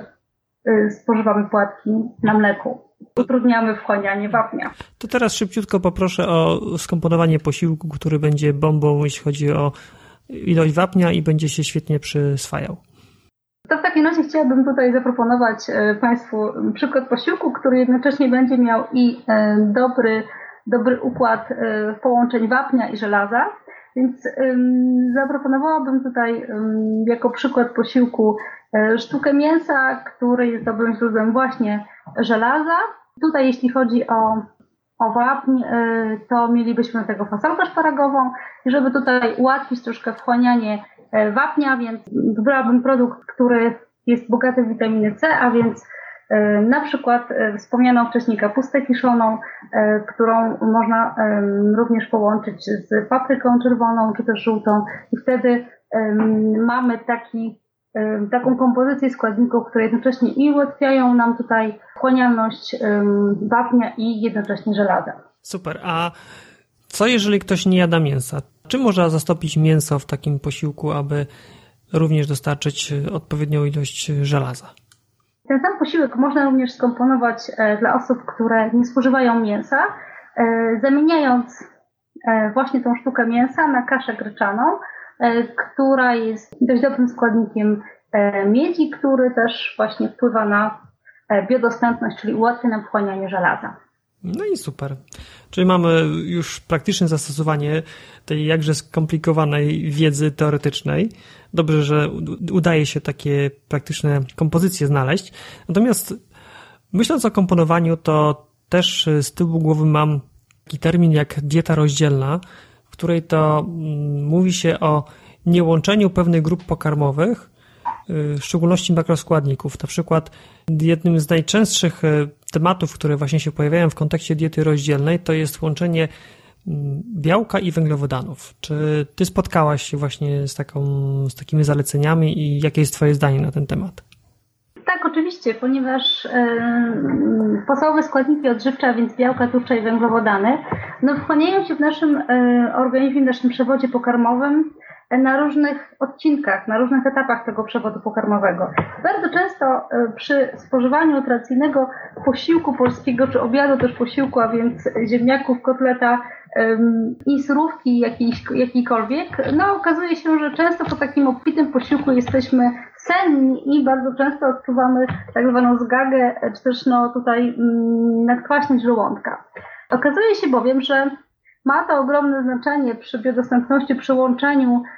spożywamy płatki na mleku. Utrudniamy wchłanianie wapnia. To teraz szybciutko poproszę o skomponowanie posiłku, który będzie bombą, jeśli chodzi o ilość wapnia i będzie się świetnie przyswajał. To w takim razie chciałabym tutaj zaproponować e, Państwu przykład posiłku, który jednocześnie będzie miał i e, dobry dobry układ y, połączeń wapnia i żelaza. Więc zaproponowałabym tutaj jako przykład posiłku sztukę mięsa, który jest dobrym źródłem właśnie żelaza. Tutaj jeśli chodzi o, o wapń, to mielibyśmy tego fasolkę szparagową żeby tutaj ułatwić troszkę wchłanianie wapnia, więc wybrałabym produkt, który jest bogaty w witaminę C, a więc E, na przykład e, wspomnianą wcześniej kapustę kiszoną, e, którą można również połączyć z papryką czerwoną czy też żółtą i wtedy mamy taki, taką kompozycję składników, które jednocześnie i ułatwiają nam tutaj wchłanialność wapnia i jednocześnie żelaza. Super. A co jeżeli ktoś nie jada mięsa? Czy można zastąpić mięso w takim posiłku, aby również dostarczyć odpowiednią ilość żelaza? Ten sam posiłek można również skomponować e, dla osób, które nie spożywają mięsa, e, zamieniając e, właśnie tą sztukę mięsa na kaszę gryczaną, która jest dość dobrym składnikiem miedzi, który też właśnie wpływa na biodostępność, czyli ułatwia nam wchłanianie żelaza. No i super. Czyli mamy już praktyczne zastosowanie tej jakże skomplikowanej wiedzy teoretycznej. Dobrze, że udaje się takie praktyczne kompozycje znaleźć. Natomiast myśląc o komponowaniu, to też z tyłu głowy mam taki termin jak dieta rozdzielna, w której to mm, mówi się o niełączeniu pewnych grup pokarmowych, y, w szczególności makroskładników. Na przykład jednym z najczęstszych y, tematów, które właśnie się pojawiają w kontekście diety rozdzielnej, to jest łączenie mm, białka i węglowodanów. Czy ty spotkałaś się właśnie z, taką, z takimi zaleceniami i jakie jest twoje zdanie na ten temat? Tak, oczywiście, ponieważ yy, podstawowe składniki odżywcze, a więc białka, tłuszcze i węglowodany, no wchłaniają się w naszym yy, organizmie, w naszym przewodzie pokarmowym na różnych odcinkach, na różnych etapach tego przewodu pokarmowego. Bardzo często e, przy spożywaniu tradycyjnego posiłku polskiego, czy obiadu też posiłku, a więc ziemniaków, kotleta i surówki jakiejś, jakiejkolwiek, no okazuje się, że często po takim obfitym posiłku jesteśmy senni i bardzo często odczuwamy tak zwaną zgagę, czy też no tutaj mm, nadkwaśność żołądka. Okazuje się bowiem, że ma to ogromne znaczenie przy biodostępności, przy łączeniu e,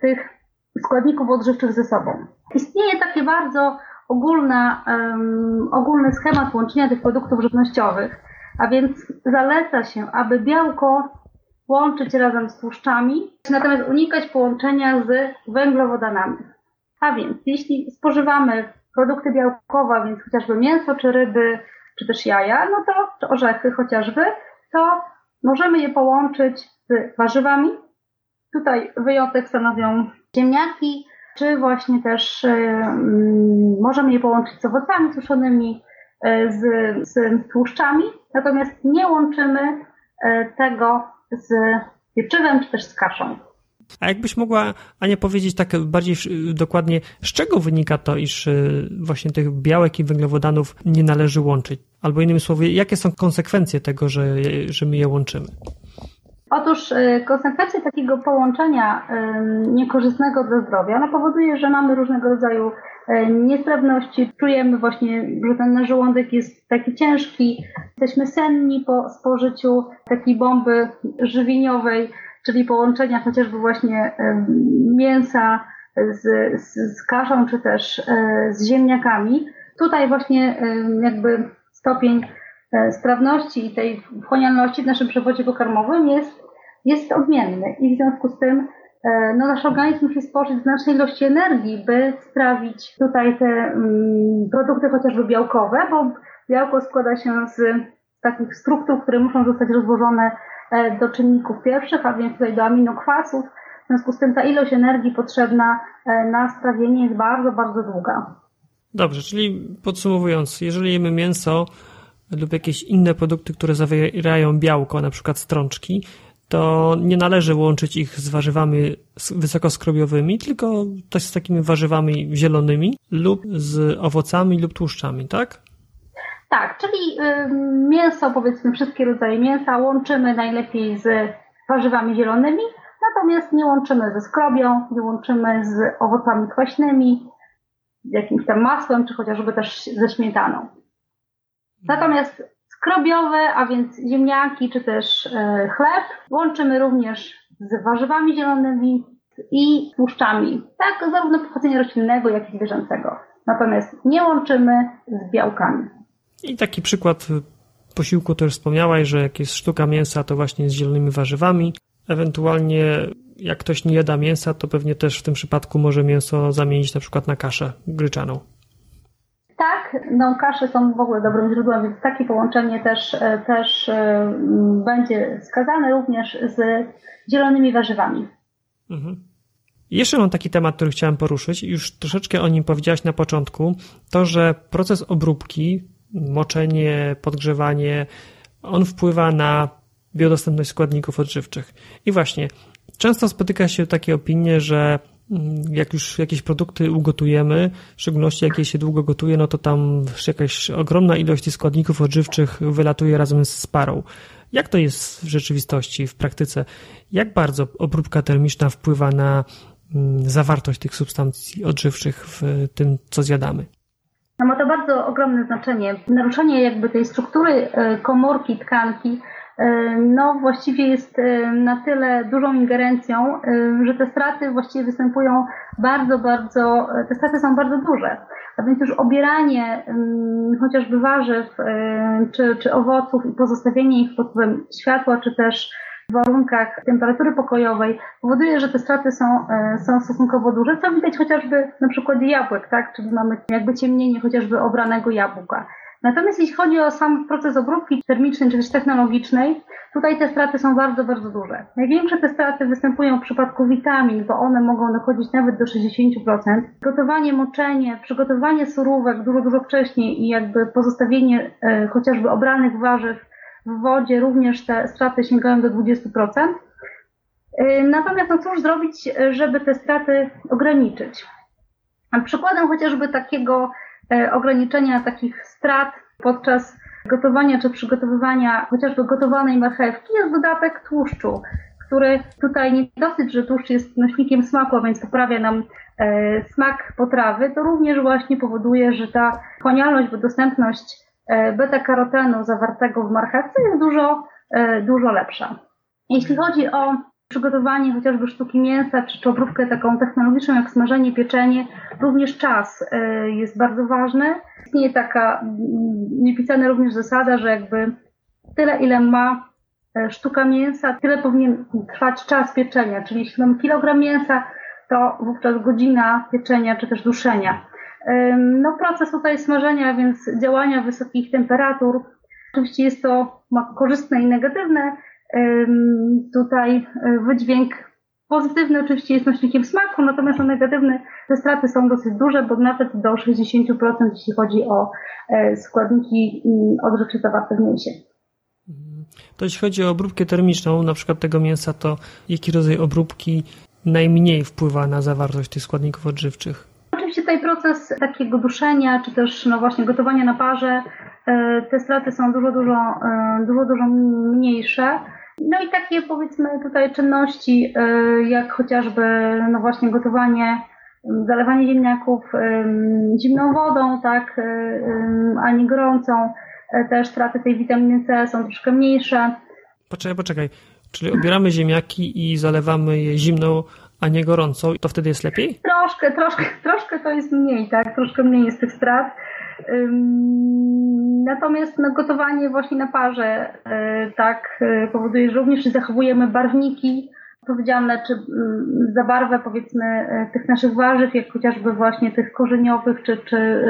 tych składników odżywczych ze sobą. Istnieje takie bardzo ogólna, um, ogólny schemat łączenia tych produktów żywnościowych, a więc zaleca się, aby białko łączyć razem z tłuszczami, natomiast unikać połączenia z węglowodanami. A więc jeśli spożywamy produkty białkowe, więc chociażby mięso czy ryby, czy też jaja, no to czy orzechy chociażby, to możemy je połączyć z warzywami. Tutaj wyjątek stanowią ziemniaki, czy właśnie też yy, możemy je połączyć z owocami suszonymi, yy, z, z tłuszczami, natomiast nie łączymy yy, tego z pieczywem czy też z kaszą. A jakbyś mogła, Ania, powiedzieć tak bardziej dokładnie, z czego wynika to, iż właśnie tych białek i węglowodanów nie należy łączyć? Albo innymi słowy, jakie są konsekwencje tego, że, że my je łączymy? Otóż y, konsekwencje takiego połączenia niekorzystnego dla zdrowia no powoduje, że mamy różnego rodzaju y, niesprawności, czujemy właśnie, że ten żołądek jest taki ciężki, jesteśmy senni po spożyciu takiej bomby żywieniowej, czyli połączenia chociażby właśnie mięsa z, z, z kaszą czy też z ziemniakami. Tutaj właśnie jakby stopień e, sprawności i tej wchłanialności w naszym przewodzie pokarmowym jest, jest odmienny i w związku z tym e, no, nasz organizm musi spożyć znacznej ilości energii, by sprawić tutaj te mm, produkty chociażby białkowe, bo białko składa się z takich struktur, które muszą zostać rozłożone e, do czynników pierwszych, a więc tutaj do aminokwasów. W związku z tym ta ilość energii potrzebna na strawienie jest bardzo, bardzo długa. Dobrze, czyli podsumowując, jeżeli jemy mięso lub jakieś inne produkty, które zawierają białko, na przykład strączki, to nie należy łączyć ich z warzywami wysokoskrobiowym, tylko też z takimi warzywami zielonymi lub z owocami lub tłuszczami, tak? Tak, czyli mięso, powiedzmy wszystkie rodzaje mięsa łączymy najlepiej z warzywami zielonymi, natomiast nie łączymy ze skrobią, nie łączymy z owocami kwaśnymi, jakimś tam masłem, czy chociażby też ze śmietaną. Natomiast skrobiowe, a więc ziemniaki, czy też e, chleb, łączymy również z warzywami zielonymi i tłuszczami, tak zarówno pochodzenia roślinnego, jak i zwierzęcego. Natomiast nie łączymy z białkami. I taki przykład posiłku też wspomniałaś, że jak jest sztuka mięsa, to właśnie z zielonymi warzywami. Ewentualnie jak ktoś nie jada mięsa, to pewnie też w tym przypadku może mięso zamienić na przykład na kaszę gryczaną. Tak, no kasze są w ogóle dobrym źródłem, więc takie połączenie też, e, też e, będzie wskazane również z zielonymi warzywami. Mhm. Jeszcze mam taki temat, który chciałem poruszyć. Już troszeczkę o nim powiedziałaś na początku. To, że proces obróbki, moczenie, podgrzewanie, on wpływa na biodostępność składników odżywczych. I właśnie, często spotyka się takie opinie, że jak już jakieś produkty ugotujemy, w szczególności jak je się długo gotuje, no to tam jakaś ogromna ilość składników odżywczych wylatuje razem z parą. Jak to jest w rzeczywistości, w praktyce? Jak bardzo obróbka termiczna wpływa na mm, zawartość tych substancji odżywczych w tym, co zjadamy? No ma to bardzo ogromne znaczenie. Naruszenie jakby tej struktury e, komórki, tkanki no właściwie jest e, na tyle dużą ingerencją, e, że te straty właściwie występują bardzo, bardzo, te straty są bardzo duże. A więc już obieranie chociażby warzyw czy, czy owoców i pozostawienie ich pod wpływem światła, czy też w warunkach temperatury pokojowej powoduje, że te straty są, są stosunkowo duże, co widać chociażby na przykładzie jabłek, tak? Czyli mamy jakby ciemnienie chociażby obranego jabłka. Natomiast jeśli chodzi o sam proces obróbki termicznej czy też technologicznej, tutaj te straty są bardzo, bardzo duże. Największe te straty występują w przypadku witamin, bo one mogą dochodzić nawet do 60%. Gotowanie, moczenie, przygotowanie surówek dużo, dużo wcześniej i jakby pozostawienie e, chociażby obranych warzyw w wodzie, również te straty sięgają do 20%. Natomiast no cóż zrobić, żeby te straty ograniczyć? Przykładem chociażby takiego ograniczenia takich strat podczas gotowania czy przygotowywania chociażby gotowanej marchewki jest dodatek tłuszczu, który tutaj nie dosyć, że tłuszcz jest nośnikiem smaku, a więc poprawia nam e, smak potrawy, to również właśnie powoduje, że ta wchłanialność, bo dostępność e, beta-karotenu zawartego w marchewce jest dużo, e, dużo lepsza. Jeśli chodzi o przygotowanie chociażby sztuki mięsa, czy, czy obróbkę taką technologiczną jak smażenie, pieczenie, również czas e, jest bardzo ważny. Istnieje taka mm, niepisana również zasada, że jakby tyle ile ma e, sztuka mięsa, tyle powinien trwać czas pieczenia, czyli jeśli mamy kilogram mięsa, to wówczas godzina pieczenia czy też duszenia. No proces tutaj smażenia, więc działania wysokich temperatur, oczywiście jest to ma korzystne i negatywne Tutaj e, wydźwięk pozytywny oczywiście jest nośnikiem smaku, natomiast negatywny te straty są dosyć duże, bo nawet do 60% jeśli chodzi o e, składniki odżywcze zawarte w mięsie. To jeśli chodzi o obróbkę termiczną, na przykład tego mięsa, to jaki rodzaj obróbki najmniej wpływa na zawartość tych składników odżywczych? Oczywiście tutaj proces takiego duszenia, czy też no właśnie gotowania na parze, e, te straty są dużo, dużo, dużo, dużo mniejsze. No i takie powiedzmy tutaj czynności, y, jak chociażby no właśnie gotowanie, zalewanie ziemniaków zimną wodą, tak, a nie gorącą. E, też straty tej witaminy C są troszkę mniejsze. Poczekaj, poczekaj. Czyli obieramy ziemniaki i zalewamy je zimną, a nie gorącą, to wtedy jest lepiej? Troszkę, troszkę, troszkę to jest mniej, tak? Troszkę mniej jest tych strat. Natomiast no, gotowanie właśnie na parze e, tak e, powoduje, że również zachowujemy barwniki odpowiedzialne czy za barwę powiedzmy tych naszych warzyw, jak chociażby właśnie tych korzeniowych czy, czy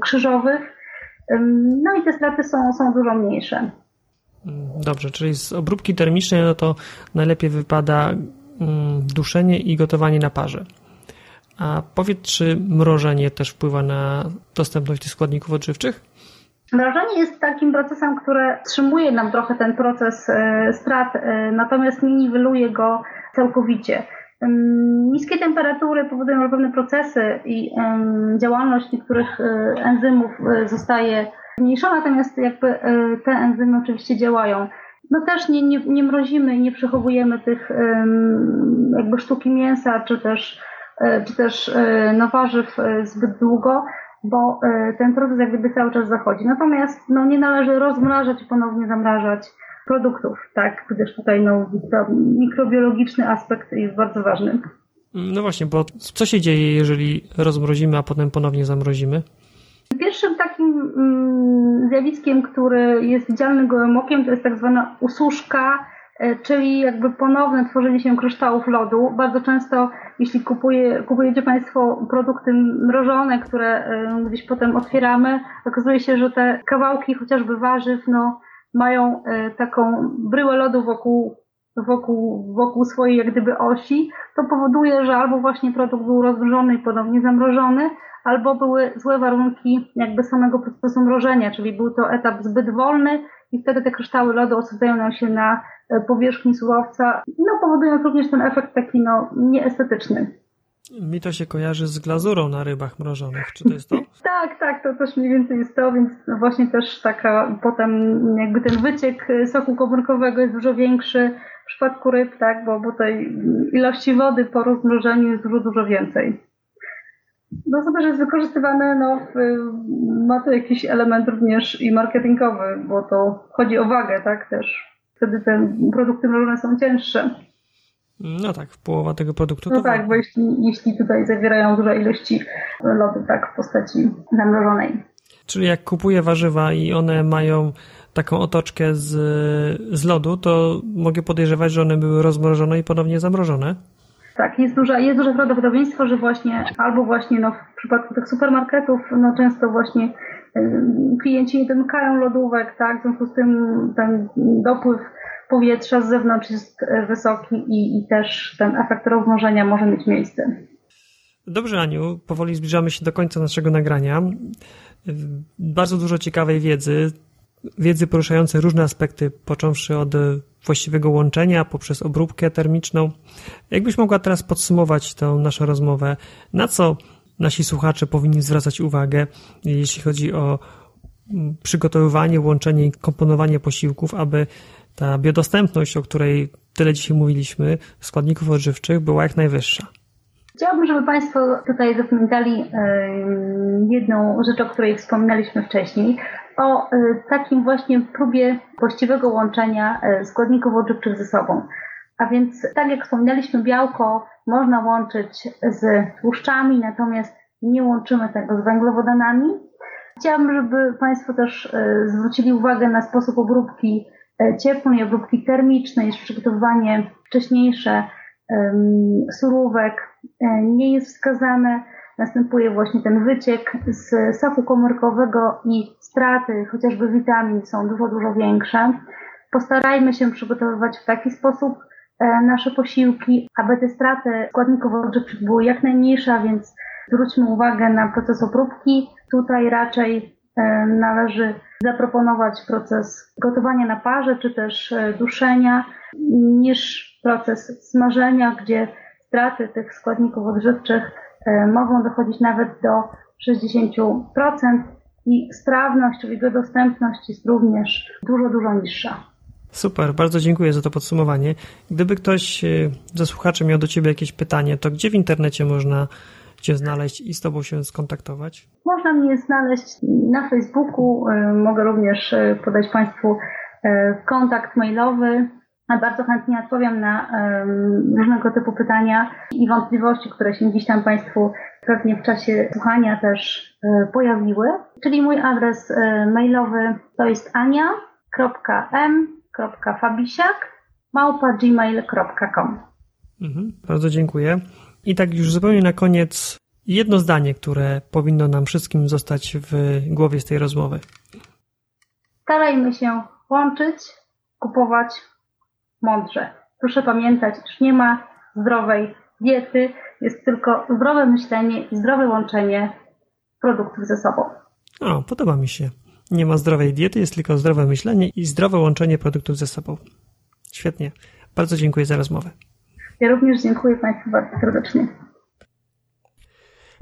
krzyżowych. No i te straty są, są dużo mniejsze. Dobrze, czyli z obróbki termicznej no to najlepiej wypada duszenie i gotowanie na parze. A powiedz, czy mrożenie też wpływa na dostępność tych składników odżywczych? Mrożenie jest takim procesem, który wstrzymuje nam trochę ten proces e, strat, e, natomiast nie niweluje go całkowicie. Niskie temperatury powodują, że pewne procesy i działalność niektórych e, enzymów zostaje zmniejszona, natomiast jakby te enzymy oczywiście działają. No też nie, nie, nie mrozimy, nie przechowujemy tych jakby sztuki mięsa, czy też E, czy też e, no, warzyw e, zbyt długo, bo ten proces jak gdyby cały czas zachodzi. Natomiast no, nie należy rozmrażać i ponownie zamrażać produktów, tak, gdyż tutaj no, mikrobiologiczny aspekt jest bardzo ważny. No właśnie, bo co się dzieje, jeżeli rozmrozimy, a potem ponownie zamrozimy? Pierwszym takim mm, zjawiskiem, który jest widzialny gołym okiem, to jest tak zwana ususzka E, czyli jakby ponowne tworzenie się kryształów lodu. Bardzo często, jeśli kupuje, kupujecie Państwo produkty mrożone, które e, gdzieś potem otwieramy, okazuje się, że te kawałki chociażby warzyw, no, mają e, taką bryłę lodu wokół, wokół, wokół swojej jak gdyby osi. To powoduje, że albo właśnie produkt był rozmrożony i ponownie zamrożony, albo były złe warunki jakby samego procesu mrożenia, czyli był to etap zbyt wolny i wtedy te kryształy lodu osadzają nam się na e, powierzchni surowca, no powodując również ten efekt taki no nieestetyczny. Mi to się kojarzy z glazurą na rybach mrożonych. Czy to jest to? *laughs* tak, tak, to też mniej więcej jest to, więc właśnie też taka potem jakby ten wyciek soku komórkowego jest dużo większy w przypadku ryb, tak, bo, bo tej ilości wody po rozmrożeniu jest dużo, dużo więcej. No to też jest wykorzystywane, no, ma to jakiś element również i marketingowy, bo to chodzi o wagę, tak, też. Wtedy te produkty mrożone są cięższe. No tak, połowa tego produktu. No tak, bo jeśli, jeśli tutaj zawierają duże ilości lodu, tak, w postaci zamrożonej. Czyli jak kupuję warzywa i one mają taką otoczkę z, z lodu, to mogę podejrzewać, że one były rozmrożone i ponownie zamrożone? Tak, jest, duża, jest duże prawdopodobieństwo, że właśnie albo właśnie no, w przypadku tych supermarketów no, często właśnie klienci nie domykają lodówek, tak, w związku z tym ten dopływ powietrza z zewnątrz jest e, wysoki i, i też ten efekt rozmnożenia może mieć miejsce. Dobrze, Aniu, powoli zbliżamy się do końca naszego nagrania. Bardzo dużo ciekawej wiedzy. Wiedzy poruszającej różne aspekty, począwszy od właściwego łączenia poprzez obróbkę termiczną. Jakbyś mogła teraz podsumować tę naszą rozmowę, na co nasi słuchacze powinni zwracać uwagę, jeśli chodzi o przygotowywanie, łączenie i komponowanie posiłków, aby ta biodostępność, o której tyle dzisiaj mówiliśmy, składników odżywczych była jak najwyższa. Chciałabym, żeby Państwo tutaj zapamiętali jedną rzecz, o której wspominaliśmy wcześniej, o e, takim właśnie próbie właściwego łączenia e, składników odżywczych ze sobą. A więc, tak jak wspominaliśmy, białko można łączyć z tłuszczami, natomiast nie łączymy tego z węglowodanami. Chciałabym, żeby Państwo też e, zwrócili uwagę na sposób obróbki cieplnej, obróbki termicznej, przygotowywanie wcześniejsze surówek nie jest wskazane. Następuje właśnie ten wyciek z soku komórkowego i straty chociażby witamin są dużo, dużo większe. Postarajmy się przygotowywać w taki sposób e, nasze posiłki, aby te straty składników odżywczych były jak najmniejsze, więc zwróćmy uwagę na proces obróbki. Tutaj raczej e, należy zaproponować proces gotowania na parze, czy też e, duszenia, niż proces smażenia, gdzie straty tych składników odżywczych mogą dochodzić nawet do 60% i strawność, czyli dostępność jest również dużo, dużo niższa. Super, bardzo dziękuję za to podsumowanie. Gdyby ktoś e, ze słuchaczy miał do Ciebie jakieś pytanie, to gdzie w internecie można Cię znaleźć i z Tobą się skontaktować? Można mnie znaleźć na Facebooku. E, mogę również e, podać Państwu kontakt mailowy. Bardzo chętnie odpowiem na różnego typu pytania i wątpliwości, które się gdzieś tam Państwu pewnie w czasie słuchania też e, pojawiły. Czyli mój adres e, mailowy to jest ania.m.fabisiak małpa gmail.com mhm, Bardzo dziękuję. I tak już zupełnie na koniec jedno zdanie, które powinno nam wszystkim zostać w głowie z tej rozmowy. Starajmy się łączyć, kupować mądrze. Proszę pamiętać, że nie ma zdrowej diety, jest tylko zdrowe myślenie i zdrowe łączenie produktów ze sobą. O, podoba mi się. Nie ma zdrowej diety, jest tylko zdrowe myślenie i zdrowe łączenie produktów ze sobą. Świetnie. Bardzo dziękuję za rozmowę. Ja również dziękuję Państwu bardzo serdecznie.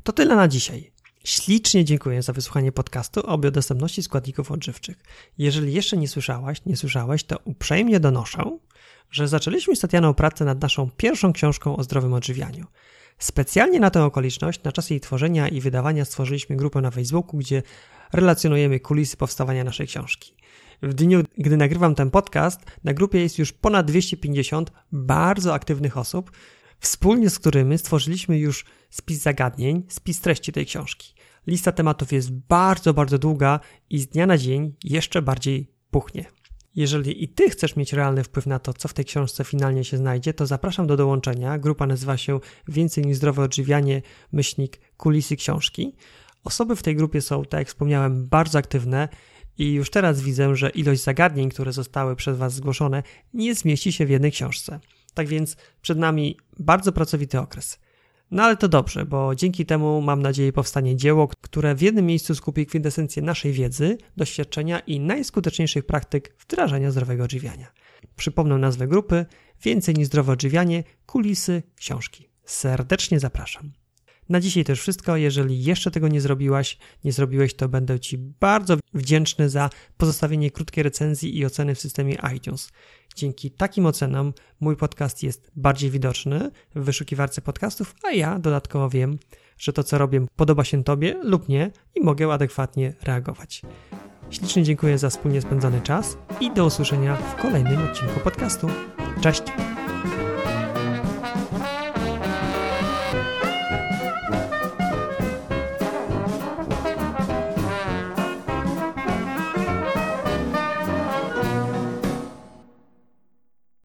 To tyle na dzisiaj. Ślicznie dziękuję za wysłuchanie podcastu o biodostępności składników odżywczych. Jeżeli jeszcze nie słyszałaś, nie słyszałeś, to uprzejmie donoszę, że zaczęliśmy z Tatianą pracę nad naszą pierwszą książką o zdrowym odżywianiu. Specjalnie na tę okoliczność, na czas jej tworzenia i wydawania stworzyliśmy grupę na Facebooku, gdzie relacjonujemy kulisy powstawania naszej książki. W dniu, gdy nagrywam ten podcast, na grupie jest już ponad 250 bardzo aktywnych osób, wspólnie z którymi stworzyliśmy już spis zagadnień, spis treści tej książki. Lista tematów jest bardzo, bardzo długa i z dnia na dzień jeszcze bardziej puchnie. Jeżeli i ty chcesz mieć realny wpływ na to, co w tej książce finalnie się znajdzie, to zapraszam do dołączenia. Grupa nazywa się Więcej niż zdrowe odżywianie, myślnik kulisy książki. Osoby w tej grupie są, tak jak wspomniałem, bardzo aktywne i już teraz widzę, że ilość zagadnień, które zostały przez Was zgłoszone, nie zmieści się w jednej książce. Tak więc przed nami bardzo pracowity okres. No ale to dobrze, bo dzięki temu mam nadzieję powstanie dzieło, które w jednym miejscu skupi kwintesencję naszej wiedzy, doświadczenia i najskuteczniejszych praktyk wdrażania zdrowego odżywiania. Przypomnę nazwę grupy Więcej niż zdrowe odżywianie, kulisy, książki. Serdecznie zapraszam. Na dzisiaj to już wszystko. Jeżeli jeszcze tego nie zrobiłaś, nie zrobiłeś, to będę Ci bardzo wdzięczny za pozostawienie krótkiej recenzji i oceny w systemie iTunes. Dzięki takim ocenom mój podcast jest bardziej widoczny w wyszukiwarce podcastów, a ja dodatkowo wiem, że to co robię podoba się Tobie lub nie i mogę adekwatnie reagować. Ślicznie dziękuję za wspólnie spędzony czas i do usłyszenia w kolejnym odcinku podcastu. Cześć!